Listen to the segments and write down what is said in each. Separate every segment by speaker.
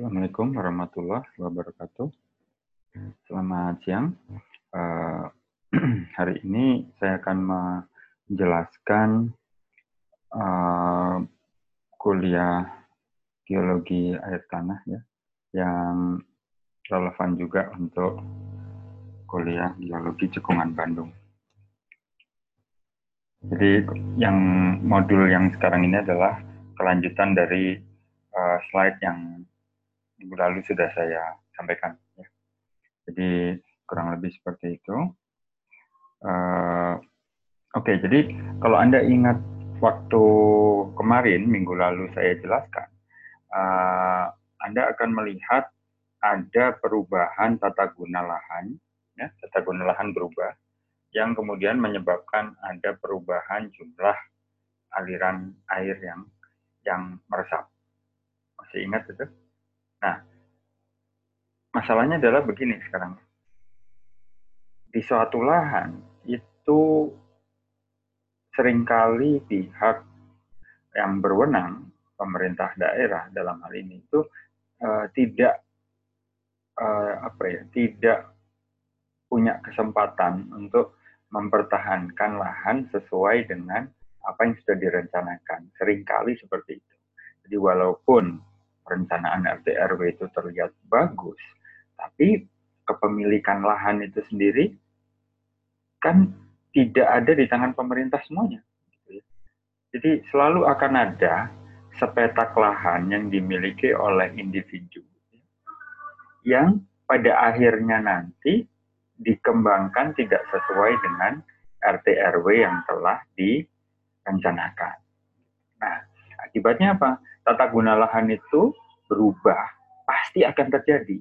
Speaker 1: Assalamualaikum warahmatullahi wabarakatuh. Selamat siang. Uh, hari ini saya akan menjelaskan uh, kuliah geologi air tanah ya, yang relevan juga untuk kuliah geologi cekungan Bandung. Jadi yang modul yang sekarang ini adalah kelanjutan dari uh, slide yang minggu lalu sudah saya sampaikan. Ya. Jadi kurang lebih seperti itu. Uh, Oke, okay, jadi kalau Anda ingat waktu kemarin, minggu lalu saya jelaskan, uh, Anda akan melihat ada perubahan tata guna lahan, ya, tata guna lahan berubah, yang kemudian menyebabkan ada perubahan jumlah aliran air yang yang meresap. Masih ingat itu? Nah, masalahnya adalah begini sekarang. Di suatu lahan itu sering kali pihak yang berwenang, pemerintah daerah dalam hal ini itu uh, tidak uh, apa ya, tidak punya kesempatan untuk mempertahankan lahan sesuai dengan apa yang sudah direncanakan. Seringkali seperti itu. Jadi walaupun perencanaan RT RW itu terlihat bagus, tapi kepemilikan lahan itu sendiri kan tidak ada di tangan pemerintah semuanya. Gitu ya. Jadi selalu akan ada sepetak lahan yang dimiliki oleh individu yang pada akhirnya nanti dikembangkan tidak sesuai dengan RT RW yang telah direncanakan. Akibatnya apa? tata guna lahan itu berubah, pasti akan terjadi.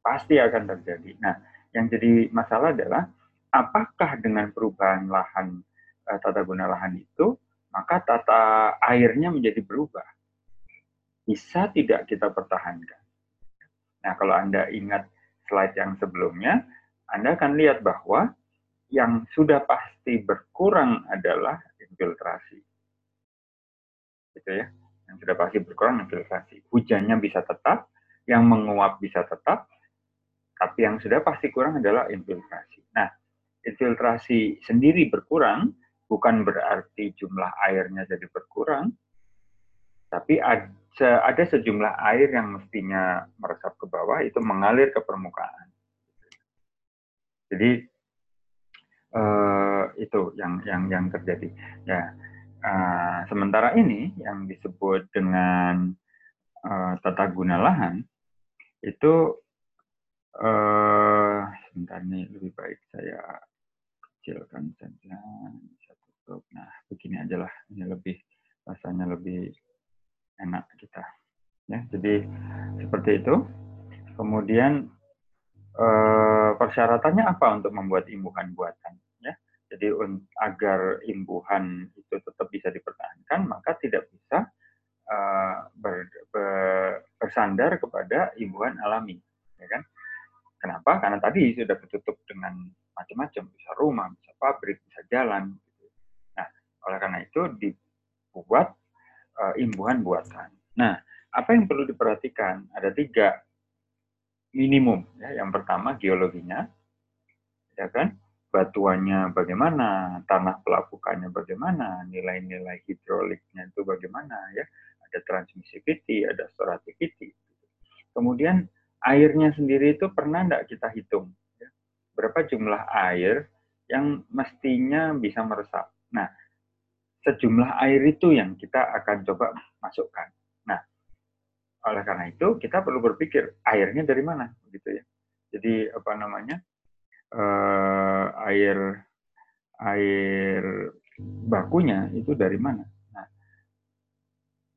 Speaker 1: Pasti akan terjadi. Nah, yang jadi masalah adalah apakah dengan perubahan lahan eh, tata guna lahan itu, maka tata airnya menjadi berubah. Bisa tidak kita pertahankan? Nah, kalau Anda ingat slide yang sebelumnya, Anda akan lihat bahwa yang sudah pasti berkurang adalah infiltrasi. Gitu ya yang sudah pasti berkurang infiltrasi. Hujannya bisa tetap, yang menguap bisa tetap, tapi yang sudah pasti kurang adalah infiltrasi. Nah, infiltrasi sendiri berkurang bukan berarti jumlah airnya jadi berkurang, tapi ada, ada sejumlah air yang mestinya meresap ke bawah itu mengalir ke permukaan. Jadi uh, itu yang yang yang terjadi. Ya, Uh, sementara ini yang disebut dengan uh, tata guna lahan itu uh, sebentar nih lebih baik saya kecilkan saja. Bisa tutup nah begini aja lah. Ini lebih rasanya lebih enak kita ya. Jadi seperti itu. Kemudian uh, persyaratannya apa untuk membuat imbuhan buatan jadi agar imbuhan itu tetap bisa dipertahankan, maka tidak bisa uh, ber, ber, bersandar kepada imbuhan alami, ya kan? Kenapa? Karena tadi sudah tertutup dengan macam-macam, bisa rumah, bisa pabrik, bisa jalan. Gitu. Nah, oleh karena itu dibuat uh, imbuhan buatan. Nah, apa yang perlu diperhatikan? Ada tiga minimum. Ya. Yang pertama geologinya, ya kan? Batuannya bagaimana, tanah pelapukannya bagaimana, nilai-nilai hidroliknya itu bagaimana ya, ada transmissivity, ada storativity. Kemudian airnya sendiri itu pernah tidak kita hitung, ya? berapa jumlah air yang mestinya bisa meresap. Nah, sejumlah air itu yang kita akan coba masukkan. Nah, oleh karena itu kita perlu berpikir airnya dari mana, gitu ya. Jadi apa namanya? Uh, air air bakunya itu dari mana? Nah,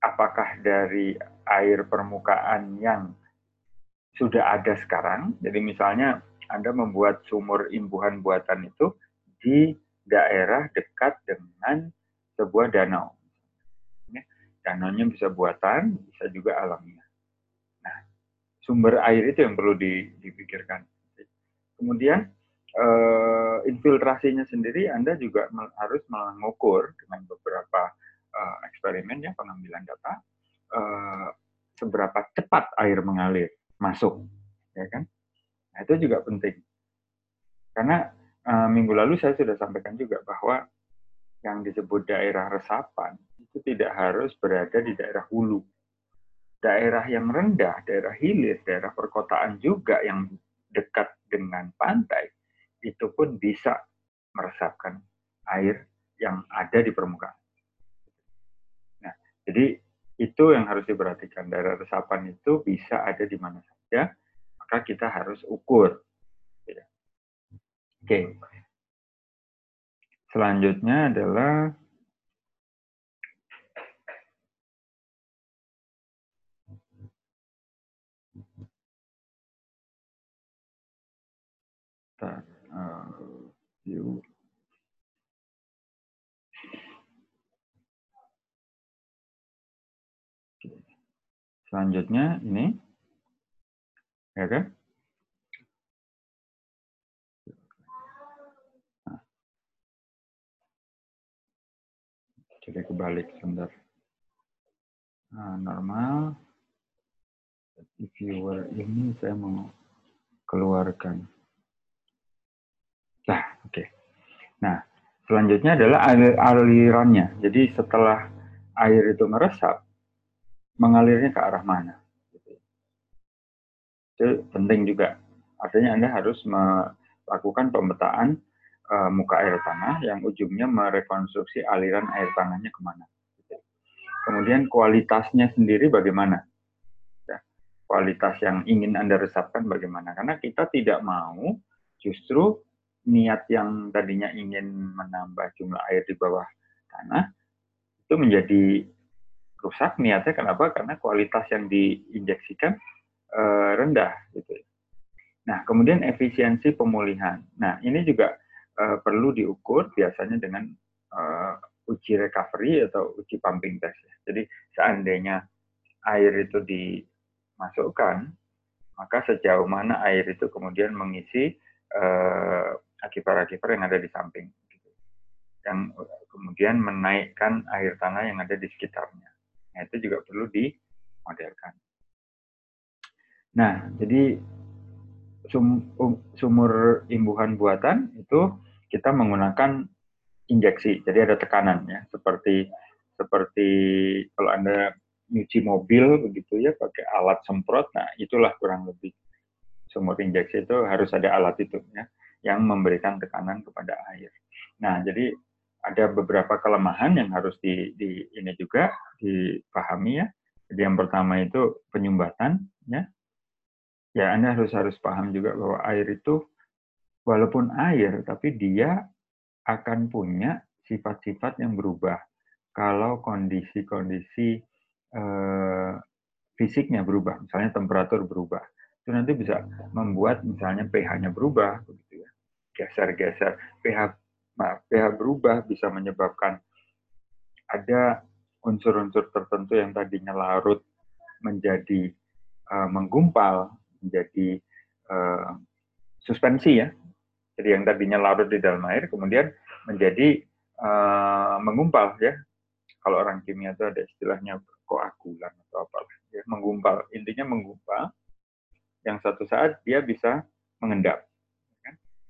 Speaker 1: apakah dari air permukaan yang sudah ada sekarang? Jadi misalnya Anda membuat sumur imbuhan buatan itu di daerah dekat dengan sebuah danau. Ya, danaunya bisa buatan, bisa juga alamiah. Nah, sumber air itu yang perlu dipikirkan. Kemudian uh, infiltrasinya sendiri Anda juga harus mengukur dengan beberapa uh, eksperimen ya pengambilan data uh, seberapa cepat air mengalir masuk, ya kan? Nah, itu juga penting. Karena uh, minggu lalu saya sudah sampaikan juga bahwa yang disebut daerah resapan itu tidak harus berada di daerah hulu. Daerah yang rendah, daerah hilir, daerah perkotaan juga yang dekat dengan pantai, itu pun bisa meresapkan air yang ada di permukaan. Nah, jadi itu yang harus diperhatikan. Daerah resapan itu bisa ada di mana saja, maka kita harus ukur. Oke. Selanjutnya adalah uh, Selanjutnya ini, ya kan? Nah. Jadi kebalik sebentar. Nah, normal. Viewer ini saya mau keluarkan. Nah, oke. Okay. Nah, selanjutnya adalah alirannya. Jadi setelah air itu meresap, mengalirnya ke arah mana. Gitu. Itu penting juga. Artinya Anda harus melakukan pemetaan uh, muka air tanah yang ujungnya merekonstruksi aliran air tanahnya ke mana. Gitu. Kemudian kualitasnya sendiri bagaimana? Ya, kualitas yang ingin Anda resapkan bagaimana? Karena kita tidak mau justru niat yang tadinya ingin menambah jumlah air di bawah tanah itu menjadi rusak niatnya kenapa? Karena kualitas yang diinjeksikan uh, rendah gitu. Nah, kemudian efisiensi pemulihan. Nah, ini juga uh, perlu diukur biasanya dengan uh, uji recovery atau uji pumping test. Ya. Jadi seandainya air itu dimasukkan, maka sejauh mana air itu kemudian mengisi akibat-akibat yang ada di samping, gitu. yang kemudian menaikkan air tanah yang ada di sekitarnya. Nah, itu juga perlu dimodelkan. Nah, jadi sum, um, sumur imbuhan buatan itu kita menggunakan injeksi. Jadi ada tekanan ya, seperti seperti kalau Anda nyuci mobil begitu ya pakai alat semprot. Nah, itulah kurang lebih sumur injeksi itu harus ada alat itu ya yang memberikan tekanan kepada air. Nah, jadi ada beberapa kelemahan yang harus di, di ini juga dipahami ya. Jadi yang pertama itu penyumbatan ya. Ya Anda harus harus paham juga bahwa air itu walaupun air tapi dia akan punya sifat-sifat yang berubah kalau kondisi-kondisi eh, fisiknya berubah, misalnya temperatur berubah. Itu nanti bisa membuat misalnya pH-nya berubah begitu ya. Geser-geser pH pH berubah bisa menyebabkan ada unsur-unsur tertentu yang tadinya larut menjadi uh, menggumpal, menjadi uh, suspensi ya. Jadi yang tadinya larut di dalam air kemudian menjadi uh, menggumpal ya. Kalau orang kimia itu ada istilahnya koagulan atau apa ya, menggumpal. Intinya menggumpal yang satu saat dia bisa mengendap.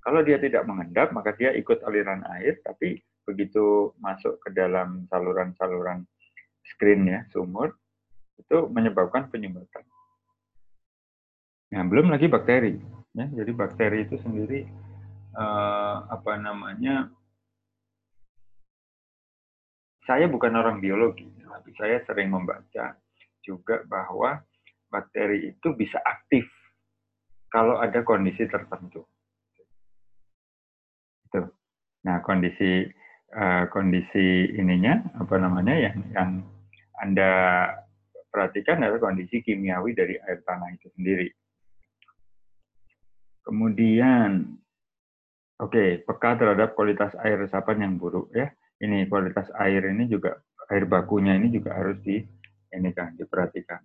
Speaker 1: Kalau dia tidak mengendap, maka dia ikut aliran air, tapi begitu masuk ke dalam saluran-saluran screen ya, sumur, itu menyebabkan penyumbatan. Nah, belum lagi bakteri. Ya, jadi bakteri itu sendiri eh, apa namanya? Saya bukan orang biologi, tapi saya sering membaca juga bahwa bakteri itu bisa aktif kalau ada kondisi tertentu. Nah, kondisi uh, kondisi ininya apa namanya yang yang Anda perhatikan adalah kondisi kimiawi dari air tanah itu sendiri. Kemudian oke, okay, peka terhadap kualitas air resapan yang buruk ya. Ini kualitas air ini juga air bakunya ini juga harus di ini kan diperhatikan.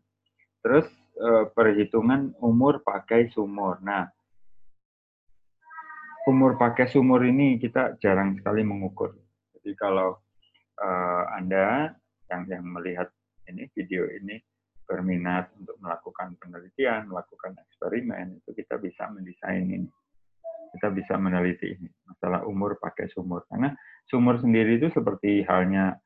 Speaker 1: Terus eh, perhitungan umur pakai sumur. Nah, umur pakai sumur ini kita jarang sekali mengukur. Jadi kalau uh, Anda yang yang melihat ini video ini berminat untuk melakukan penelitian, melakukan eksperimen, itu kita bisa mendesain ini. Kita bisa meneliti ini. Masalah umur pakai sumur. Karena sumur sendiri itu seperti halnya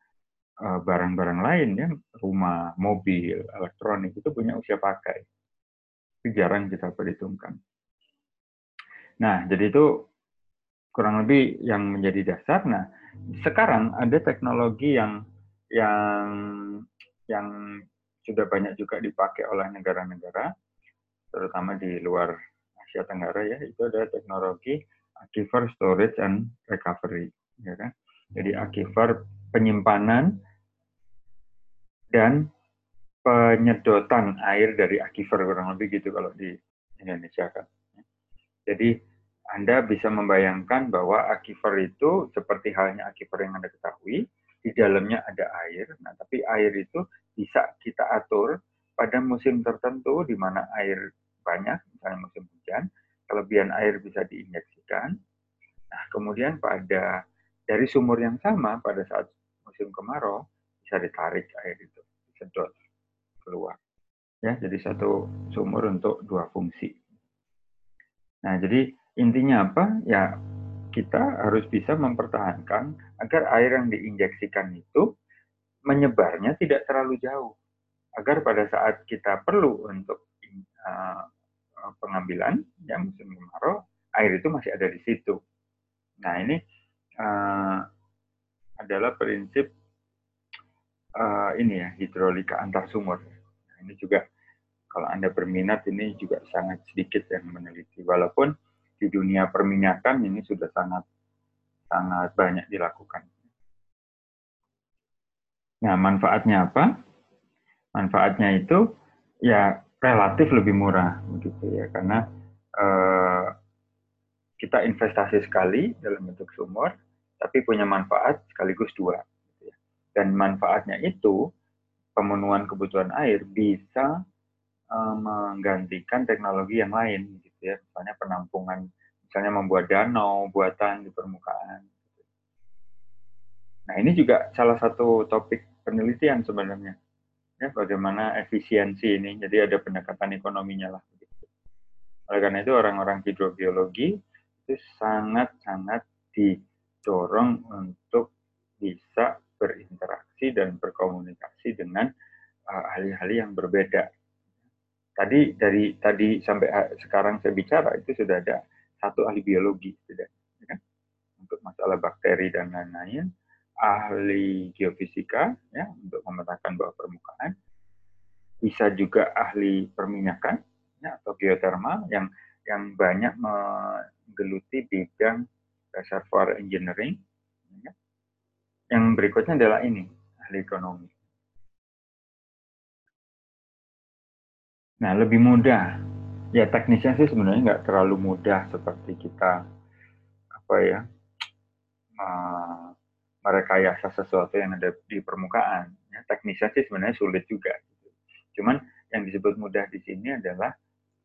Speaker 1: eh, barang-barang lain ya, rumah, mobil, elektronik itu punya usia pakai. Itu jarang kita perhitungkan. Nah, jadi itu kurang lebih yang menjadi dasar. Nah, sekarang ada teknologi yang yang yang sudah banyak juga dipakai oleh negara-negara, terutama di luar Asia Tenggara ya, itu ada teknologi aquifer storage and recovery, ya kan? Jadi aquifer penyimpanan dan penyedotan air dari aquifer kurang lebih gitu kalau di Indonesia kan. Jadi anda bisa membayangkan bahwa aquifer itu seperti halnya aquifer yang Anda ketahui, di dalamnya ada air. Nah, tapi air itu bisa kita atur pada musim tertentu di mana air banyak, misalnya musim hujan, kelebihan air bisa diinjeksikan. Nah, kemudian pada dari sumur yang sama pada saat musim kemarau bisa ditarik air itu, disedot keluar. Ya, jadi satu sumur untuk dua fungsi. Nah, jadi intinya apa? Ya kita harus bisa mempertahankan agar air yang diinjeksikan itu menyebarnya tidak terlalu jauh. Agar pada saat kita perlu untuk uh, pengambilan yang musim kemarau, air itu masih ada di situ. Nah ini uh, adalah prinsip uh, ini ya hidrolika antar sumur. Nah, ini juga kalau anda berminat ini juga sangat sedikit yang meneliti. Walaupun di dunia perminyakan ini sudah sangat sangat banyak dilakukan. Nah, manfaatnya apa? Manfaatnya itu ya relatif lebih murah begitu ya karena eh, kita investasi sekali dalam bentuk sumur tapi punya manfaat sekaligus dua gitu ya. dan manfaatnya itu pemenuhan kebutuhan air bisa eh, menggantikan teknologi yang lain ya, misalnya penampungan, misalnya membuat danau buatan di permukaan. Nah ini juga salah satu topik penelitian sebenarnya, ya bagaimana efisiensi ini. Jadi ada pendekatan ekonominya lah. Oleh karena itu orang-orang hidrobiologi itu sangat-sangat didorong untuk bisa berinteraksi dan berkomunikasi dengan uh, ahli-ahli uh, yang berbeda tadi dari tadi sampai sekarang saya bicara itu sudah ada satu ahli biologi sudah ya kan? untuk masalah bakteri dan lain-lain ahli geofisika ya untuk memetakan bawah permukaan bisa juga ahli perminyakan ya, atau geotermal yang yang banyak menggeluti bidang reservoir engineering ya. yang berikutnya adalah ini ahli ekonomi Nah, lebih mudah. Ya, teknisnya sih sebenarnya nggak terlalu mudah seperti kita apa ya merekayasa sesuatu yang ada di permukaan. Ya, teknisnya sih sebenarnya sulit juga. Gitu. Cuman yang disebut mudah di sini adalah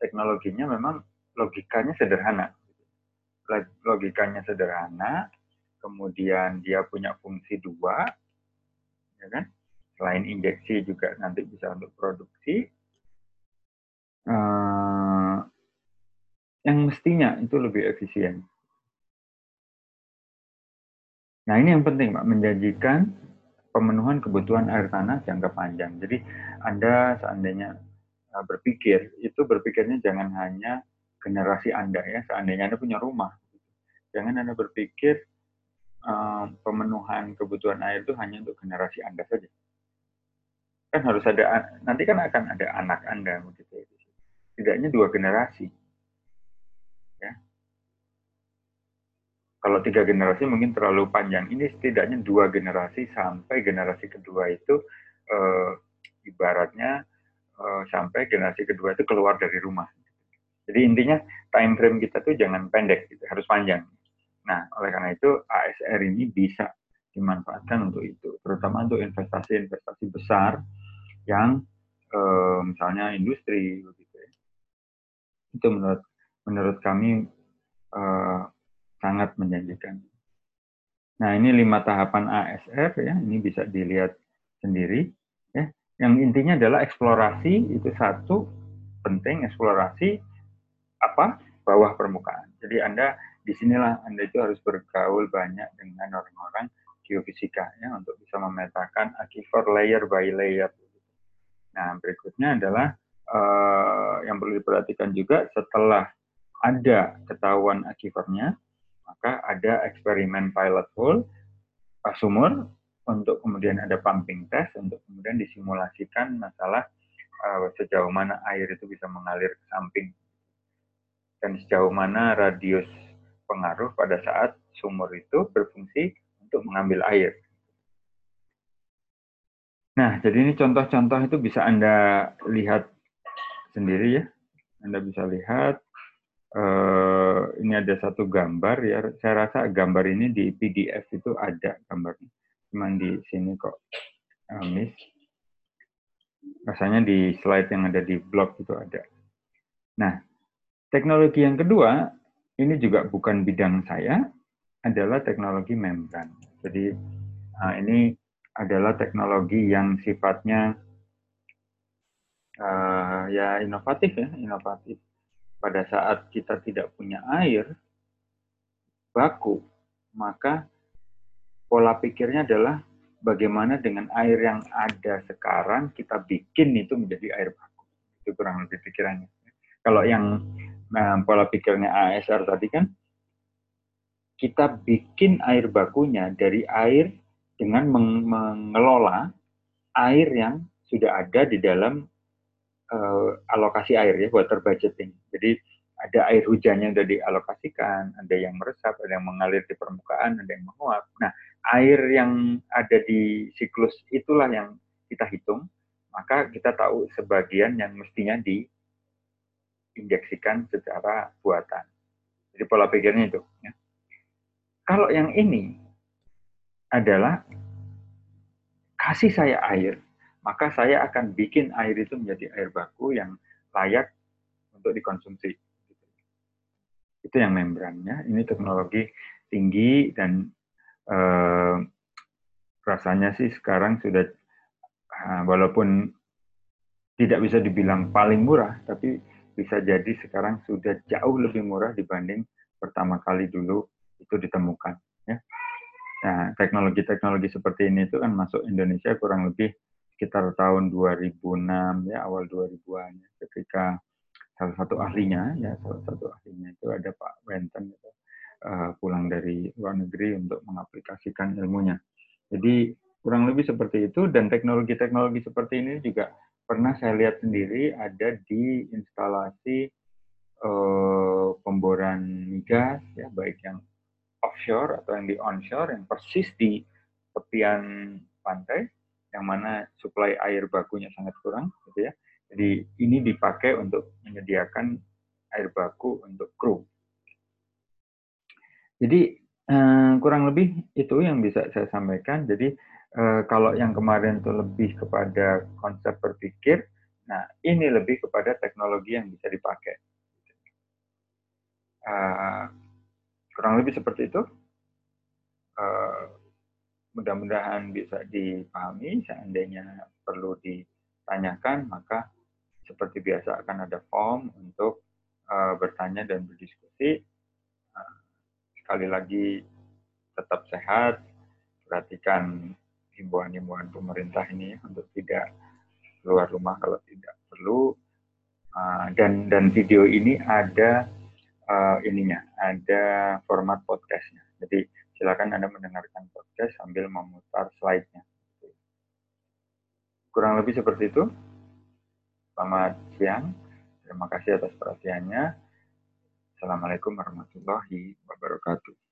Speaker 1: teknologinya memang logikanya sederhana. Logikanya sederhana, kemudian dia punya fungsi dua, ya kan? Selain injeksi juga nanti bisa untuk produksi, uh, yang mestinya itu lebih efisien. Nah ini yang penting Pak, menjanjikan pemenuhan kebutuhan air tanah jangka panjang. Jadi Anda seandainya eh, berpikir, itu berpikirnya jangan hanya generasi Anda ya, seandainya Anda punya rumah. Jangan Anda berpikir uh, pemenuhan kebutuhan air itu hanya untuk generasi Anda saja. Kan harus ada, nanti kan akan ada anak Anda begitu setidaknya dua generasi. Ya. Kalau tiga generasi mungkin terlalu panjang. Ini setidaknya dua generasi sampai generasi kedua itu eh, ibaratnya eh, sampai generasi kedua itu keluar dari rumah. Jadi intinya time frame kita tuh jangan pendek, gitu, harus panjang. Nah, oleh karena itu ASR ini bisa dimanfaatkan untuk itu, terutama untuk investasi-investasi besar yang eh, misalnya industri, itu menurut menurut kami uh, sangat menjanjikan. Nah ini lima tahapan ASR ya, ini bisa dilihat sendiri ya. Yang intinya adalah eksplorasi itu satu, penting eksplorasi apa bawah permukaan. Jadi Anda di sinilah Anda itu harus bergaul banyak dengan orang-orang geofisika ya untuk bisa memetakan aquifer layer by layer. Nah berikutnya adalah uh, yang perlu diperhatikan juga setelah ada ketahuan aquifernya, maka ada eksperimen pilot hole uh, sumur untuk kemudian ada pumping test untuk kemudian disimulasikan masalah uh, sejauh mana air itu bisa mengalir ke samping dan sejauh mana radius pengaruh pada saat sumur itu berfungsi untuk mengambil air. Nah, jadi ini contoh-contoh itu bisa Anda lihat sendiri ya. Anda bisa lihat, uh, ini ada satu gambar ya. Saya rasa gambar ini di PDF itu ada gambarnya. Cuman di sini kok uh, miss. Rasanya di slide yang ada di blog itu ada. Nah, teknologi yang kedua, ini juga bukan bidang saya, adalah teknologi membran. Jadi uh, ini adalah teknologi yang sifatnya uh, ya inovatif ya, inovatif. Pada saat kita tidak punya air baku, maka pola pikirnya adalah bagaimana dengan air yang ada sekarang kita bikin itu menjadi air baku. Itu kurang lebih pikirannya. Kalau yang nah, pola pikirnya ASR tadi kan kita bikin air bakunya dari air dengan mengelola air yang sudah ada di dalam uh, alokasi air ya water budgeting. Jadi ada air hujan yang sudah dialokasikan, ada yang meresap, ada yang mengalir di permukaan, ada yang menguap. Nah, air yang ada di siklus itulah yang kita hitung, maka kita tahu sebagian yang mestinya diinjeksikan secara buatan. Jadi pola pikirnya itu. Ya. Kalau yang ini adalah kasih saya air, maka saya akan bikin air itu menjadi air baku yang layak untuk dikonsumsi. Itu yang membrannya. Ini teknologi tinggi dan eh, rasanya sih sekarang sudah eh, walaupun tidak bisa dibilang paling murah, tapi bisa jadi sekarang sudah jauh lebih murah dibanding pertama kali dulu itu ditemukan. Ya. Nah, teknologi-teknologi seperti ini itu kan masuk Indonesia kurang lebih sekitar tahun 2006 ya awal 2000-an ya, ketika salah satu ahlinya ya salah satu ahlinya itu ada Pak Wenten gitu, uh, pulang dari luar negeri untuk mengaplikasikan ilmunya. Jadi kurang lebih seperti itu dan teknologi-teknologi seperti ini juga pernah saya lihat sendiri ada di instalasi uh, pemboran migas ya baik yang offshore atau yang di onshore yang persis di tepian pantai yang mana suplai air bakunya sangat kurang gitu ya. Jadi ini dipakai untuk menyediakan air baku untuk kru. Jadi eh, kurang lebih itu yang bisa saya sampaikan. Jadi eh, kalau yang kemarin itu lebih kepada konsep berpikir, nah ini lebih kepada teknologi yang bisa dipakai. Uh, kurang lebih seperti itu. Mudah-mudahan bisa dipahami. Seandainya perlu ditanyakan, maka seperti biasa akan ada form untuk uh, bertanya dan berdiskusi. Uh, sekali lagi, tetap sehat, perhatikan himbauan-himbauan pemerintah ini untuk tidak keluar rumah kalau tidak perlu. Uh, dan dan video ini ada uh, ininya, ada format podcastnya. Jadi silakan Anda mendengarkan podcast sambil memutar slide-nya. Kurang lebih seperti itu. Selamat siang. Terima kasih atas perhatiannya. Assalamualaikum warahmatullahi wabarakatuh.